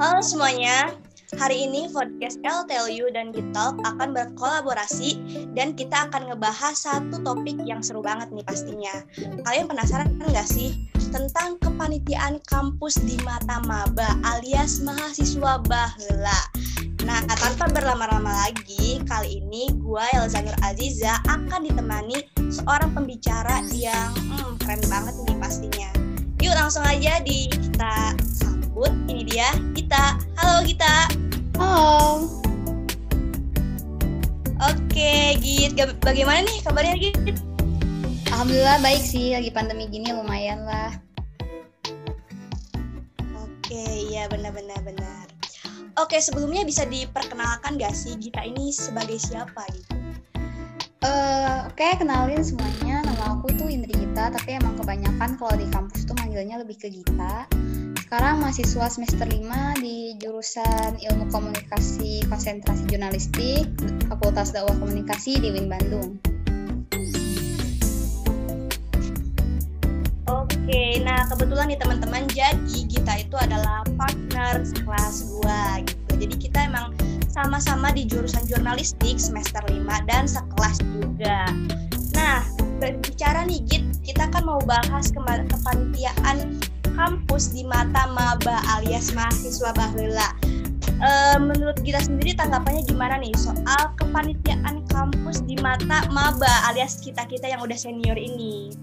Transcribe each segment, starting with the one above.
Halo semuanya, hari ini podcast You dan Gitalk akan berkolaborasi dan kita akan ngebahas satu topik yang seru banget nih pastinya. Kalian penasaran nggak sih tentang kepanitiaan kampus di mata maba alias mahasiswa bahla? Nah, tanpa berlama-lama lagi, kali ini gue Elzanur Aziza akan ditemani seorang pembicara yang hmm, keren banget nih pastinya. Yuk langsung aja di kita sambut. Ini dia Gita. Halo Gita. Halo. Oke, Git. Bagaimana nih kabarnya Git? Alhamdulillah baik sih. Lagi pandemi gini lumayan lah. Oke, iya benar-benar benar. Oke, sebelumnya bisa diperkenalkan gak sih Gita ini sebagai siapa gitu? Uh, Oke, okay, kenalin semuanya. Nama aku tuh Indri Gita, tapi emang kebanyakan kalau di kampus tuh manggilnya lebih ke Gita. Sekarang mahasiswa semester 5 di jurusan Ilmu Komunikasi Konsentrasi Jurnalistik, Fakultas Dakwah Komunikasi di UIN Bandung. Oke, nah kebetulan nih teman-teman, jadi Gita itu adalah partner kelas gua gitu. Jadi kita emang sama-sama di jurusan jurnalistik semester 5 dan sekelas juga. Nah, berbicara nih Git, kita kan mau bahas ke kepanitiaan kampus di mata maba alias mahasiswa bahula. E, menurut kita sendiri tanggapannya gimana nih soal kepanitiaan kampus di mata maba alias kita-kita yang udah senior ini?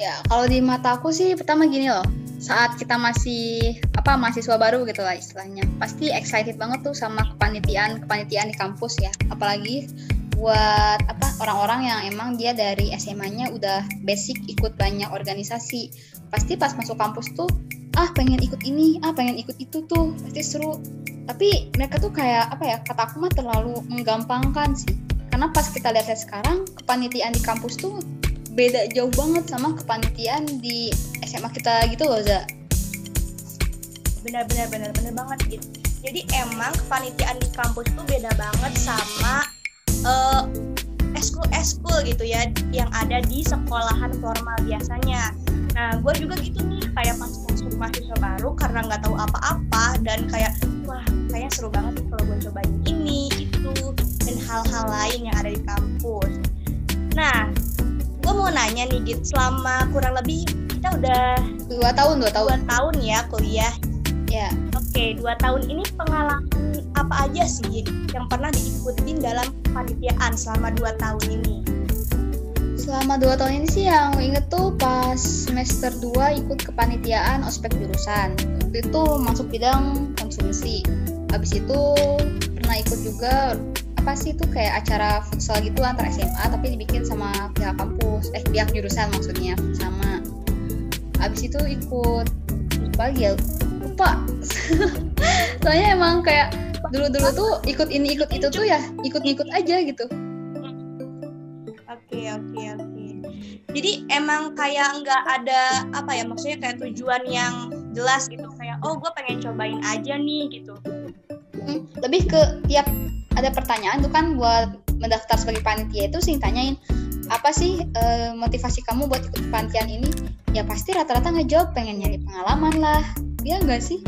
Ya, kalau di mata aku sih pertama gini loh. Saat kita masih apa mahasiswa baru gitu lah istilahnya. Pasti excited banget tuh sama kepanitiaan kepanitiaan di kampus ya. Apalagi buat apa orang-orang yang emang dia dari SMA-nya udah basic ikut banyak organisasi. Pasti pas masuk kampus tuh ah pengen ikut ini, ah pengen ikut itu tuh, pasti seru. Tapi mereka tuh kayak apa ya, kata aku mah terlalu menggampangkan sih. Karena pas kita lihat sekarang, kepanitiaan di kampus tuh beda jauh banget sama kepanitiaan di SMA kita gitu loh Za benar-benar benar-benar banget gitu jadi emang kepanitiaan di kampus tuh beda banget sama uh, eskul eskul gitu ya yang ada di sekolahan formal biasanya. Nah gue juga gitu nih kayak pas masuk mahasiswa baru karena nggak tahu apa-apa dan kayak wah kayaknya seru banget nih kalau gue cobain ini itu dan hal-hal lain yang ada di kampus. Nah gue mau nanya nih Git selama kurang lebih kita udah dua tahun dua tahun. dua tahun ya kuliah. Ya. Oke dua tahun ini pengalaman apa aja sih yang pernah diikutin dalam panitiaan selama dua tahun ini? Selama dua tahun ini sih yang inget tuh pas semester 2 ikut kepanitiaan ospek jurusan. Waktu itu masuk bidang konsumsi. Habis itu pernah ikut juga apa sih itu kayak acara futsal gitu antar SMA tapi dibikin sama pihak kampus. Eh pihak jurusan maksudnya sama. Abis itu ikut lupa ya lupa. Soalnya emang kayak dulu-dulu tuh ikut ini ikut itu tuh ya ikut-ikut aja gitu. Oke oke oke. Jadi emang kayak nggak ada apa ya maksudnya kayak tujuan yang jelas gitu kayak oh gue pengen cobain aja nih gitu. Hmm, lebih ke tiap ada pertanyaan tuh kan buat mendaftar sebagai panitia itu sih tanyain apa sih e, motivasi kamu buat ikut panitian ini? Ya pasti rata-rata ngejawab pengen nyari pengalaman lah. Dia enggak sih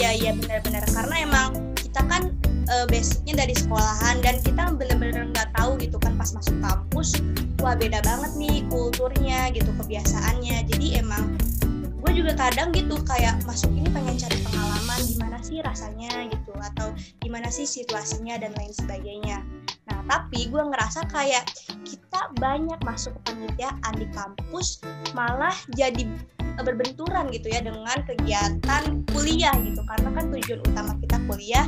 iya iya benar-benar karena emang kita kan e, basicnya dari sekolahan dan kita benar-benar nggak tahu gitu kan pas masuk kampus wah beda banget nih kulturnya gitu kebiasaannya jadi emang gue juga kadang gitu kayak masuk ini pengen cari pengalaman gimana sih rasanya gitu atau gimana sih situasinya dan lain sebagainya. Nah, tapi gue ngerasa kayak kita banyak masuk ke penelitian di kampus malah jadi berbenturan gitu ya dengan kegiatan kuliah gitu. Karena kan tujuan utama kita kuliah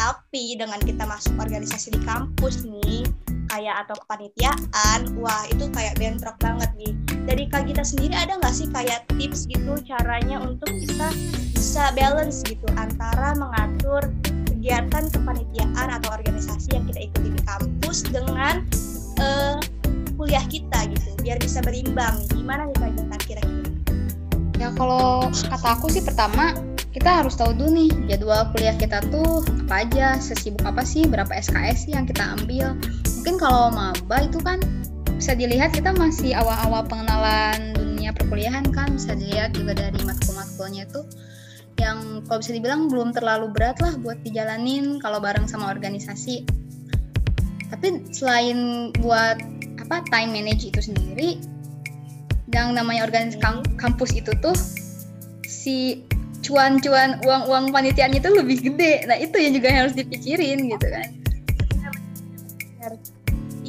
tapi dengan kita masuk organisasi di kampus nih kayak atau kepanitiaan wah itu kayak bentrok banget nih. Dari kak kita sendiri ada nggak sih kayak tips gitu caranya untuk kita bisa balance gitu antara mengatur kegiatan kepanitiaan atau organisasi yang kita ikuti di kampus dengan uh, kuliah kita gitu biar bisa berimbang. Gimana nih kak kita kira-kira ya kalau kata aku sih pertama kita harus tahu dulu nih jadwal kuliah kita tuh apa aja sesibuk apa sih berapa SKS sih yang kita ambil. Mungkin kalau maba itu kan bisa dilihat kita masih awal-awal pengenalan dunia perkuliahan kan bisa dilihat juga dari matkul-matkulnya itu yang kalau bisa dibilang belum terlalu berat lah buat dijalanin kalau bareng sama organisasi. Tapi selain buat apa time manage itu sendiri yang namanya organisasi kampus itu tuh si cuan-cuan uang-uang panitianya itu lebih gede. Nah itu yang juga harus dipikirin gitu kan.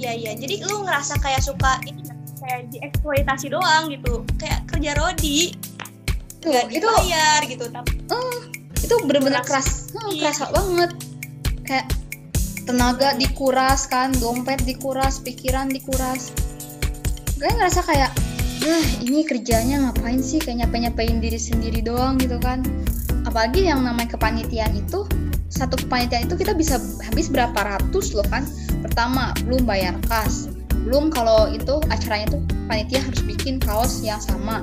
Iya iya. Jadi lu ngerasa kayak suka ini kayak dieksploitasi doang gitu. Kayak kerja rodi. Tuh nggak itu dibayar gitu tapi uh, itu bener-bener keras. uh, kerasa banget. Kayak tenaga dikuras kan dompet dikuras pikiran dikuras. Gue ngerasa kayak Nah, ini kerjanya ngapain sih kayak nyapain-nyapain diri sendiri doang gitu kan. Apalagi yang namanya kepanitiaan itu, satu kepanitiaan itu kita bisa habis berapa ratus loh kan. Pertama, belum bayar kas. Belum kalau itu acaranya tuh panitia harus bikin kaos yang sama.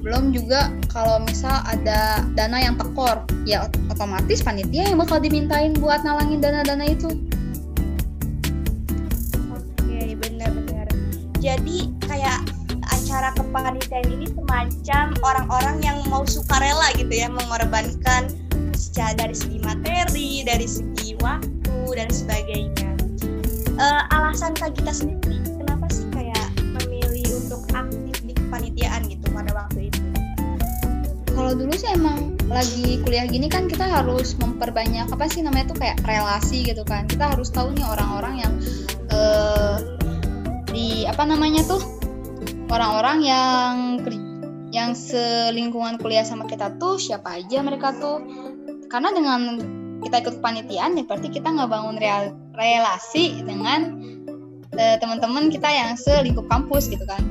Belum juga kalau misal ada dana yang tekor, ya otomatis panitia yang bakal dimintain buat nalangin dana-dana itu. Acara kepanitiaan ini semacam orang-orang yang mau sukarela gitu ya mengorbankan secara dari segi materi, dari segi waktu dan sebagainya. Uh, alasan kak Gita sendiri kenapa sih kayak memilih untuk aktif di kepanitiaan gitu pada waktu itu? Kalau dulu sih emang lagi kuliah gini kan kita harus memperbanyak apa sih namanya tuh kayak relasi gitu kan. Kita harus tahu nih orang-orang yang uh, di apa namanya tuh orang-orang yang yang selingkungan kuliah sama kita tuh siapa aja mereka tuh? Karena dengan kita ikut panitiaan ya berarti kita nggak bangun real, relasi dengan uh, teman-teman kita yang selingkup kampus gitu kan.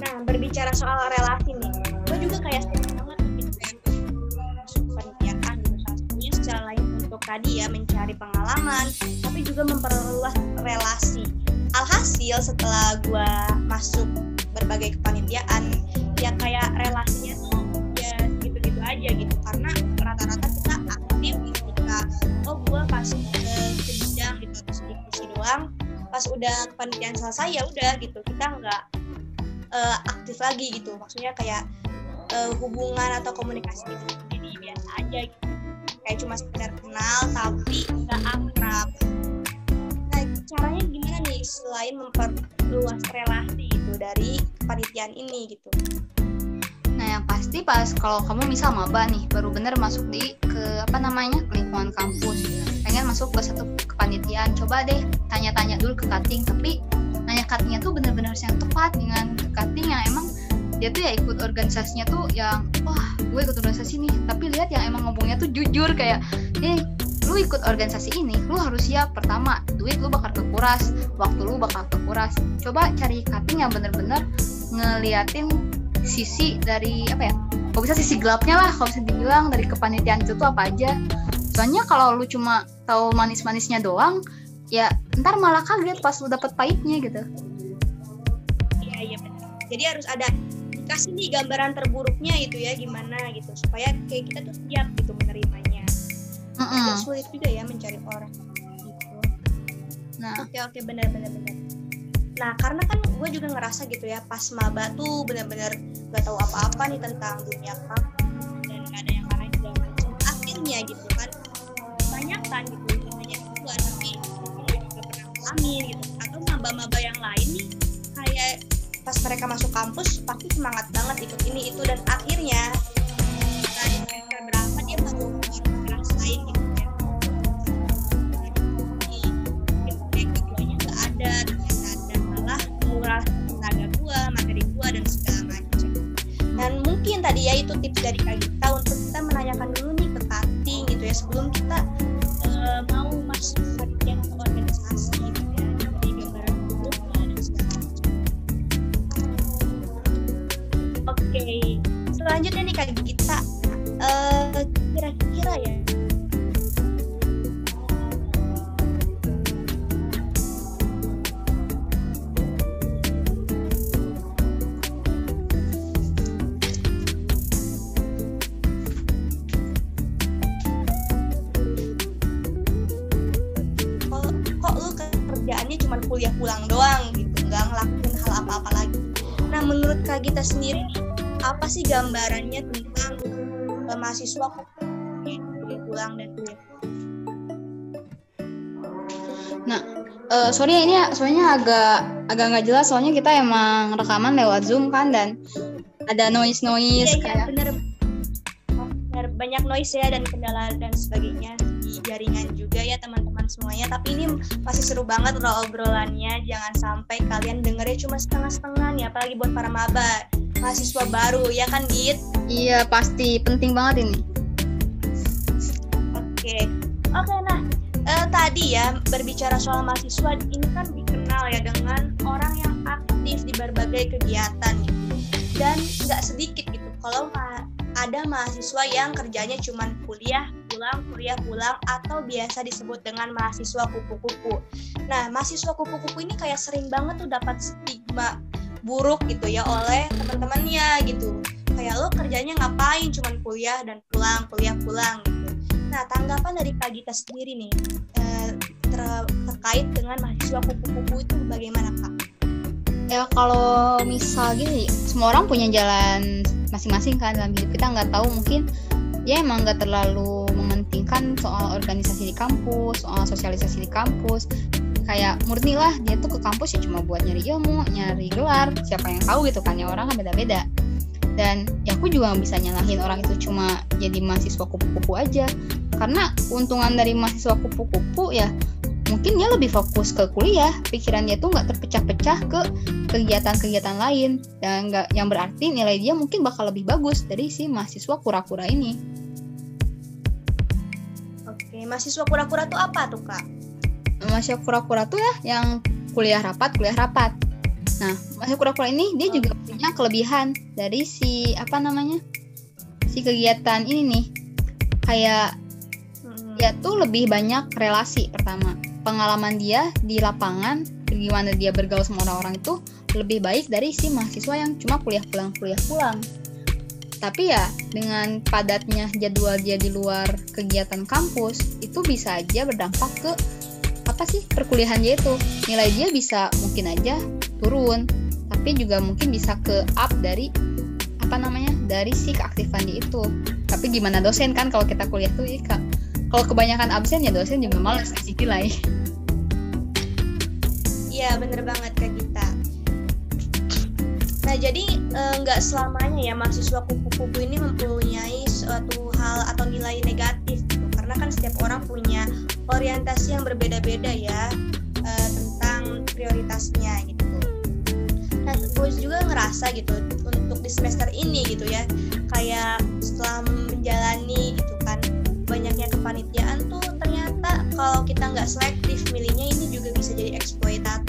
Nah berbicara soal relasi nih gue juga kayak tadi ya mencari pengalaman tapi juga memperluas relasi. Alhasil setelah gue masuk berbagai kepanitiaan ya kayak relasinya tuh ya gitu-gitu aja gitu. Karena rata-rata kita aktif ketika oh gue pas ke, ke bidang gitu terus diskusi doang pas udah kepanitiaan selesai ya udah gitu. Kita nggak uh, aktif lagi gitu. Maksudnya kayak uh, hubungan atau komunikasi itu jadi biasa aja gitu kayak cuma sekedar kenal tapi nggak akrab. Nah caranya gimana nih selain memperluas relasi itu dari kepanitiaan ini gitu? Nah yang pasti pas kalau kamu misal maba nih baru bener masuk di ke apa namanya lingkungan kampus. Pengen masuk ke satu kepanitiaan. Coba deh tanya-tanya dulu ke cutting tapi nanya cuttingnya tuh bener-bener yang tepat dengan ke cutting yang emang dia tuh ya ikut organisasinya tuh yang wah gue ikut organisasi nih. Tapi lihat yang emang ngomongnya tuh jujur kayak eh lu ikut organisasi ini lu harus siap. Pertama duit lu bakal kekuras waktu lu bakal kekuras. Coba cari cutting yang bener-bener ngeliatin sisi dari apa ya kalau bisa sisi gelapnya lah kalau bisa dibilang dari kepanitiaan itu tuh apa aja. Soalnya kalau lu cuma tahu manis-manisnya doang ya ntar malah kaget pas lu dapet pahitnya gitu. Iya iya jadi harus ada dikasih nih gambaran terburuknya itu ya gimana gitu. Supaya kayak kita tuh siap gitu menerimanya. Mm -mm. agak sulit juga ya mencari orang gitu. Nah. Oke oke benar benar benar. Nah karena kan gue juga ngerasa gitu ya pas maba tuh benar-benar gak tahu apa-apa nih tentang dunia kampus dan gak ada yang lain macam. Akhirnya gitu kan banyak kan gitu banyak gue tapi gue juga pernah ngalamin gitu. Atau maba-maba yang lain nih kayak pas mereka masuk kampus pasti semangat banget ikut ini itu dan akhirnya semester berapa dia baru ngerasain gitu kan di keduanya nggak ada dan malah menguras tenaga gua materi gua dan segala macam. Dan mungkin tadi ya itu tips dari kak Gita untuk kita menanyakan dulu nih ke cutting gitu ya sebelum kita kerjaannya cuma kuliah pulang doang gitu nggak ngelakuin hal apa-apa lagi. Nah menurut kak Gita sendiri nih, apa sih gambarannya tentang uh, mahasiswa kuliah pulang dan kuliah Nah, uh, sorry ya, ini soalnya agak agak nggak jelas soalnya kita emang rekaman lewat zoom kan dan ada noise noise iya, kayak bener, bener banyak noise ya dan kendala dan sebagainya di jaringan juga ya teman-teman semuanya. Tapi ini masih seru banget loh obrolannya. Jangan sampai kalian dengernya cuma setengah-setengah nih apalagi buat para maba mahasiswa baru ya kan Git? Iya pasti. Penting banget ini. Oke. Oke nah uh, tadi ya berbicara soal mahasiswa ini kan dikenal ya dengan orang yang aktif di berbagai kegiatan gitu dan nggak sedikit gitu. Kalau ada mahasiswa yang kerjanya cuma kuliah pulang kuliah pulang atau biasa disebut dengan mahasiswa kupu-kupu. Nah mahasiswa kupu-kupu ini kayak sering banget tuh dapat stigma buruk gitu ya oleh teman-temannya gitu. Kayak lo kerjanya ngapain cuman kuliah dan pulang kuliah pulang gitu. Nah tanggapan dari Kak Gita sendiri nih eh, ter terkait dengan mahasiswa kupu-kupu itu bagaimana Kak? Ya kalau misal gini, semua orang punya jalan masing-masing kan dalam hidup kita nggak tahu mungkin ya emang nggak terlalu mementingkan soal organisasi di kampus, soal sosialisasi di kampus. Kayak murni lah dia tuh ke kampus ya cuma buat nyari ilmu, nyari gelar. Siapa yang tahu gitu kan ya orang kan beda-beda. Dan ya aku juga bisa nyalahin orang itu cuma jadi mahasiswa kupu-kupu aja. Karena keuntungan dari mahasiswa kupu-kupu ya mungkin dia lebih fokus ke kuliah pikiran dia tuh nggak terpecah-pecah ke kegiatan-kegiatan lain dan nggak yang berarti nilai dia mungkin bakal lebih bagus dari si mahasiswa kura-kura ini mahasiswa kura-kura tuh apa tuh kak? Mahasiswa kura-kura tuh ya yang kuliah rapat kuliah rapat. Nah mahasiswa kura-kura ini dia juga punya kelebihan dari si apa namanya si kegiatan ini nih. Kayak dia tuh lebih banyak relasi pertama. Pengalaman dia di lapangan gimana dia bergaul sama orang-orang itu lebih baik dari si mahasiswa yang cuma kuliah pulang kuliah pulang tapi ya dengan padatnya jadwal dia di luar kegiatan kampus itu bisa aja berdampak ke apa sih perkuliahan dia itu. Nilai dia bisa mungkin aja turun tapi juga mungkin bisa ke up dari apa namanya dari si keaktifan dia itu. Tapi gimana dosen kan kalau kita kuliah tuh ya kalau kebanyakan absen ya dosen juga malas kasih nilai. Iya bener banget kak kita nah jadi eh, nggak e, selamanya ya mahasiswa kupu-kupu ini mempunyai suatu hal atau nilai negatif gitu. Karena kan setiap orang punya orientasi yang berbeda-beda ya e, tentang prioritasnya gitu. Nah gue juga ngerasa gitu untuk di semester ini gitu ya kayak setelah menjalani gitu kan banyaknya kepanitiaan tuh ternyata kalau kita nggak selektif milihnya ini juga bisa jadi eksploitatif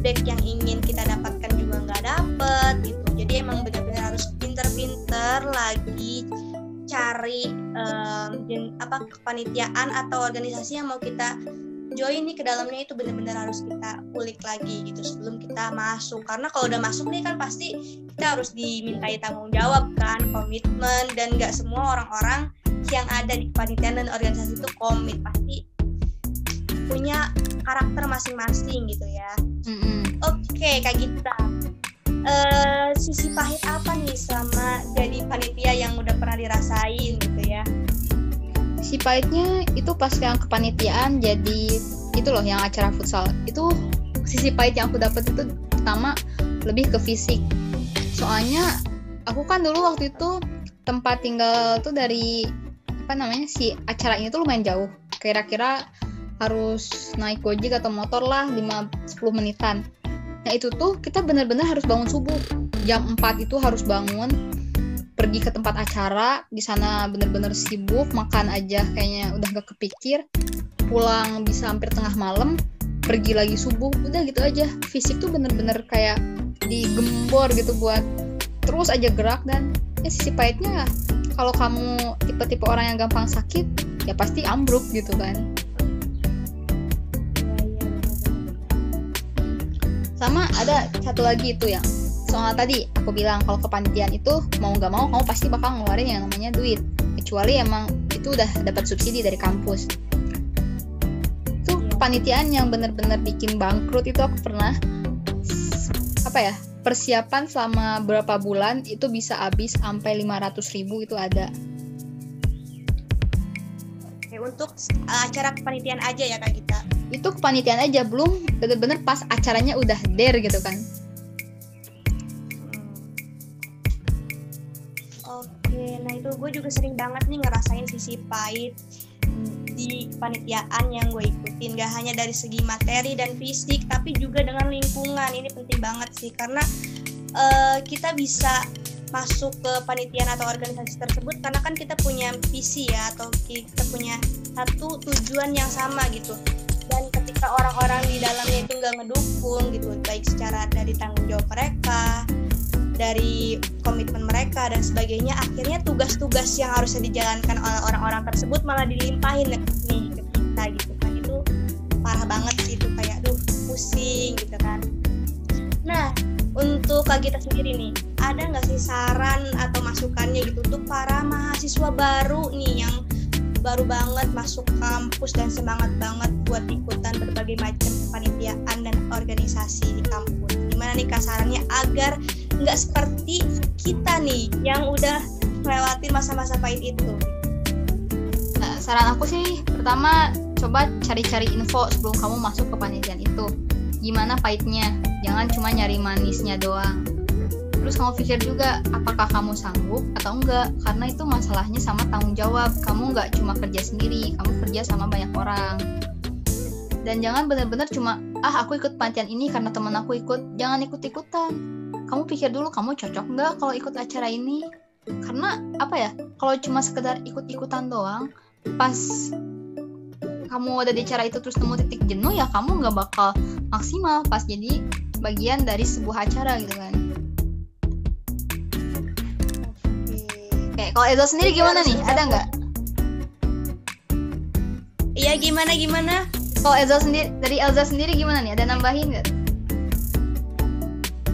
feedback yang ingin kita dapatkan juga nggak dapet gitu. Jadi emang benar-benar harus pinter-pinter lagi cari um, apa kepanitiaan atau organisasi yang mau kita join nih ke dalamnya itu benar-benar harus kita ulik lagi gitu sebelum kita masuk. Karena kalau udah masuk nih kan pasti kita harus dimintai tanggung jawab kan komitmen dan nggak semua orang-orang yang ada di kepanitiaan dan organisasi itu komit. Pasti punya karakter masing-masing gitu ya. Mm-hmm. oke okay, kak Gita uh, sisi pahit apa nih selama jadi panitia yang udah pernah dirasain gitu ya? Si pahitnya itu pas yang kepanitiaan jadi itu loh yang acara futsal. Itu sisi pahit yang aku dapat itu pertama lebih ke fisik. Soalnya aku kan dulu waktu itu tempat tinggal tuh dari apa namanya si acara ini tuh lumayan jauh. Kira-kira harus naik gojek atau motor lah 5-10 menitan. Nah itu tuh kita bener-bener harus bangun subuh. Jam 4 itu harus bangun pergi ke tempat acara di sana bener-bener sibuk makan aja kayaknya udah gak kepikir. Pulang bisa hampir tengah malam pergi lagi subuh. Udah gitu aja. Fisik tuh bener-bener kayak digembor gitu buat terus aja gerak dan ya sisi pahitnya kalau kamu tipe-tipe orang yang gampang sakit ya pasti ambruk gitu kan sama ada satu lagi itu yang soal tadi aku bilang kalau kepanitiaan itu mau nggak mau kamu pasti bakal ngeluarin yang namanya duit. Kecuali emang itu udah dapat subsidi dari kampus. Itu kepanitiaan yang bener-bener bikin bangkrut itu aku pernah apa ya persiapan selama berapa bulan itu bisa habis sampai 500 ribu itu ada untuk uh, acara kepanitiaan aja ya kak kita itu kepanitiaan aja belum bener-bener pas acaranya udah der gitu kan. Oke, nah itu gue juga sering banget nih ngerasain sisi pahit di kepanitiaan yang gue ikutin. Gak hanya dari segi materi dan fisik tapi juga dengan lingkungan. Ini penting banget sih karena uh, kita bisa masuk ke panitian atau organisasi tersebut karena kan kita punya visi ya atau kita punya satu tujuan yang sama gitu. Dan ketika orang-orang di dalamnya itu nggak ngedukung gitu baik secara dari tanggung jawab mereka dari komitmen mereka dan sebagainya akhirnya tugas-tugas yang harusnya dijalankan oleh orang-orang tersebut malah dilimpahin nih ke kita gitu kan. Itu parah banget sih itu kayak duh pusing gitu kan. Nah untuk kak kita sendiri nih ada nggak sih saran atau masukannya gitu untuk para mahasiswa baru nih yang baru banget masuk kampus dan semangat banget buat ikutan berbagai macam kepanitiaan dan organisasi di kampus? Gimana nih kasarannya agar nggak seperti kita nih yang udah melewati masa-masa pahit itu? Nah, saran aku sih pertama coba cari-cari info sebelum kamu masuk ke panitian itu gimana pahitnya. Jangan cuma nyari manisnya doang. Terus kamu pikir juga apakah kamu sanggup atau enggak? Karena itu masalahnya sama tanggung jawab. Kamu nggak cuma kerja sendiri kamu kerja sama banyak orang. Dan jangan benar-benar cuma ah aku ikut pantian ini karena teman aku ikut. Jangan ikut-ikutan. Kamu pikir dulu kamu cocok nggak kalau ikut acara ini? Karena apa ya kalau cuma sekedar ikut-ikutan doang pas kamu ada di acara itu terus nemu titik jenuh ya kamu nggak bakal maksimal pas jadi bagian dari sebuah acara gitu kan Oke, kalau Ezo sendiri gimana nih? Ada nggak? Iya gimana gimana? Kalau Elza sendiri dari Elza sendiri gimana nih? Ada nambahin nggak?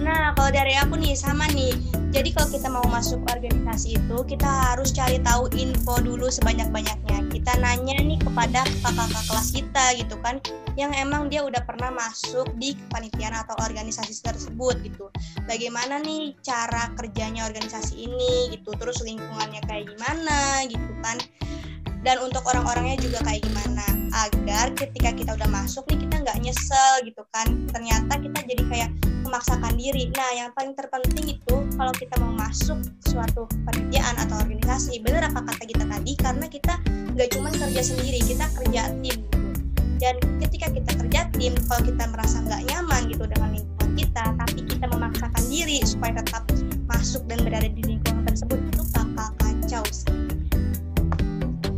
Nah, kalau dari aku nih sama nih. Jadi kalau kita mau masuk organisasi itu, kita harus cari tahu info dulu sebanyak-banyaknya. Kita nanya nih kepada kakak-kakak kelas kita gitu kan, yang emang dia udah pernah masuk di kepanitiaan atau organisasi tersebut gitu. Bagaimana nih cara kerjanya organisasi ini gitu, terus lingkungannya kayak gimana gitu kan dan untuk orang-orangnya juga kayak gimana? Agar ketika kita udah masuk nih kita nggak nyesel gitu kan. Ternyata kita jadi kayak memaksakan diri. Nah yang paling terpenting itu kalau kita mau masuk suatu panitiaan atau organisasi bener apa kata kita tadi? Karena kita nggak cuma kerja sendiri kita kerja tim. Dan ketika kita kerja tim kalau kita merasa nggak nyaman gitu dengan lingkungan kita tapi kita memaksakan diri supaya tetap masuk dan berada di lingkungan tersebut itu bakal kacau sih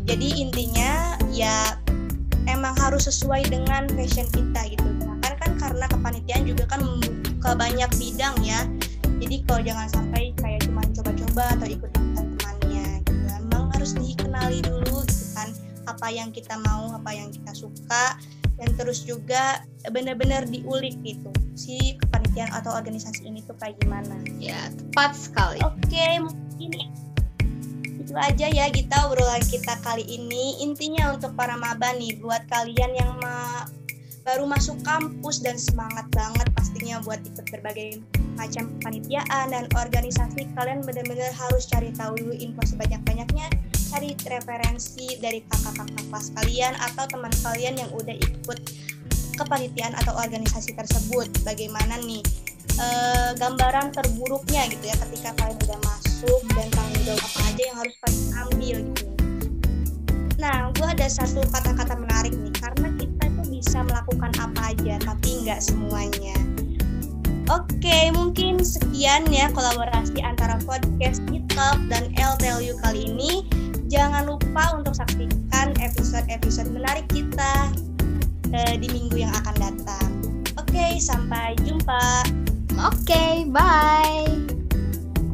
jadi intinya ya emang harus sesuai dengan passion kita gitu. Kan kan karena kepanitiaan juga kan membuka banyak bidang ya. Jadi kalau jangan sampai kayak cuma coba-coba atau ikut ikutan temannya gitu. Emang harus dikenali dulu gitu kan apa yang kita mau apa yang kita suka. Dan terus juga benar-benar diulik gitu si kepanitiaan atau organisasi ini tuh kayak gimana. Ya tepat sekali. Oke okay, mungkin itu aja ya kita obrolan kita kali ini. Intinya untuk para maba nih buat kalian yang ma baru masuk kampus dan semangat banget pastinya buat ikut berbagai macam panitiaan dan organisasi kalian benar-benar harus cari tahu info sebanyak-banyaknya. Cari referensi dari kakak-kakak kelas kalian atau teman kalian yang udah ikut kepanitiaan atau organisasi tersebut. Bagaimana nih e, gambaran terburuknya gitu ya ketika kalian udah masuk dan tanggung jawab apa aja yang harus kalian ambil gitu nah gue ada satu kata-kata menarik nih karena kita tuh bisa melakukan apa aja tapi nggak semuanya Oke, mungkin sekian ya kolaborasi antara podcast Talk dan LTLU kali ini. Jangan lupa untuk saksikan episode-episode menarik kita uh, di minggu yang akan datang. Oke, sampai jumpa. Oke, bye.